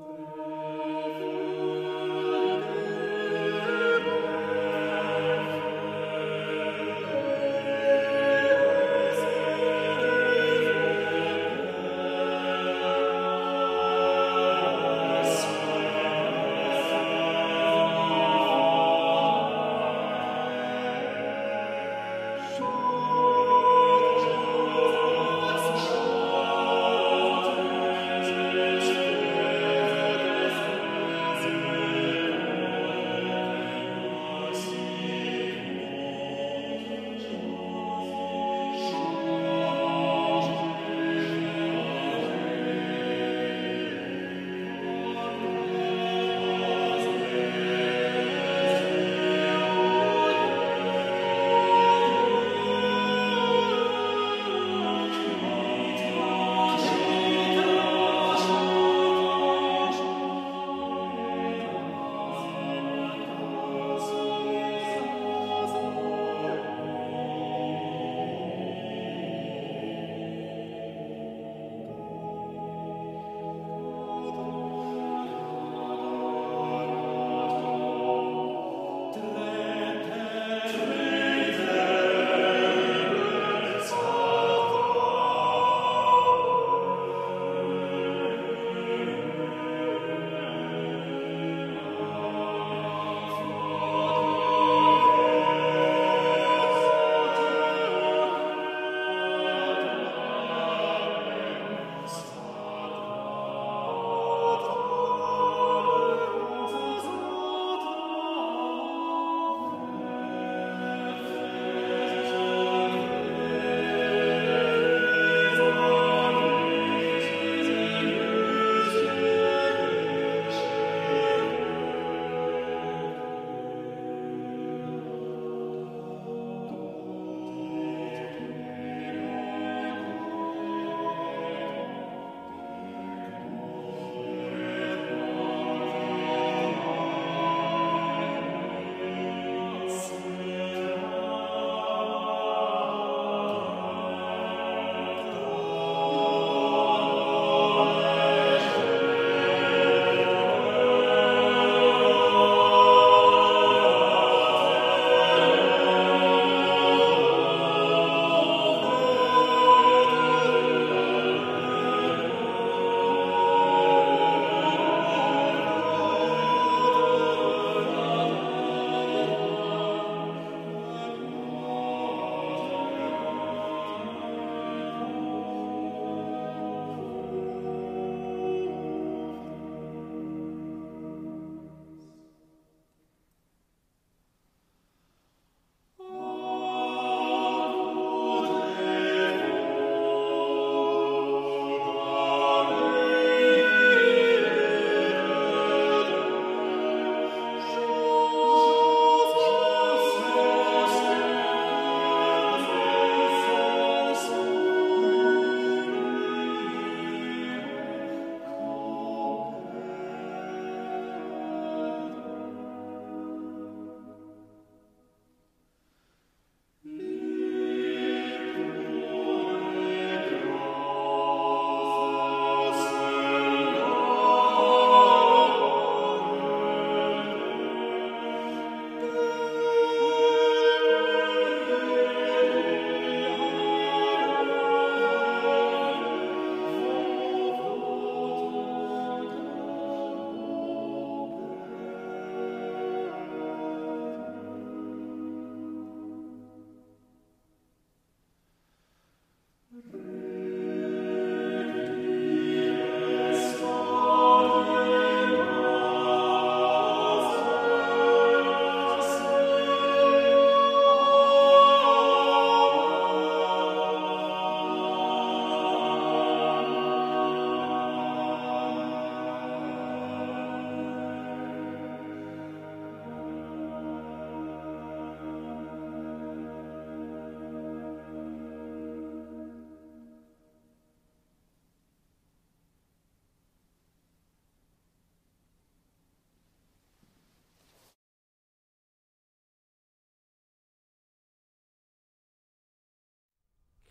Amen.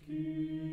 Keep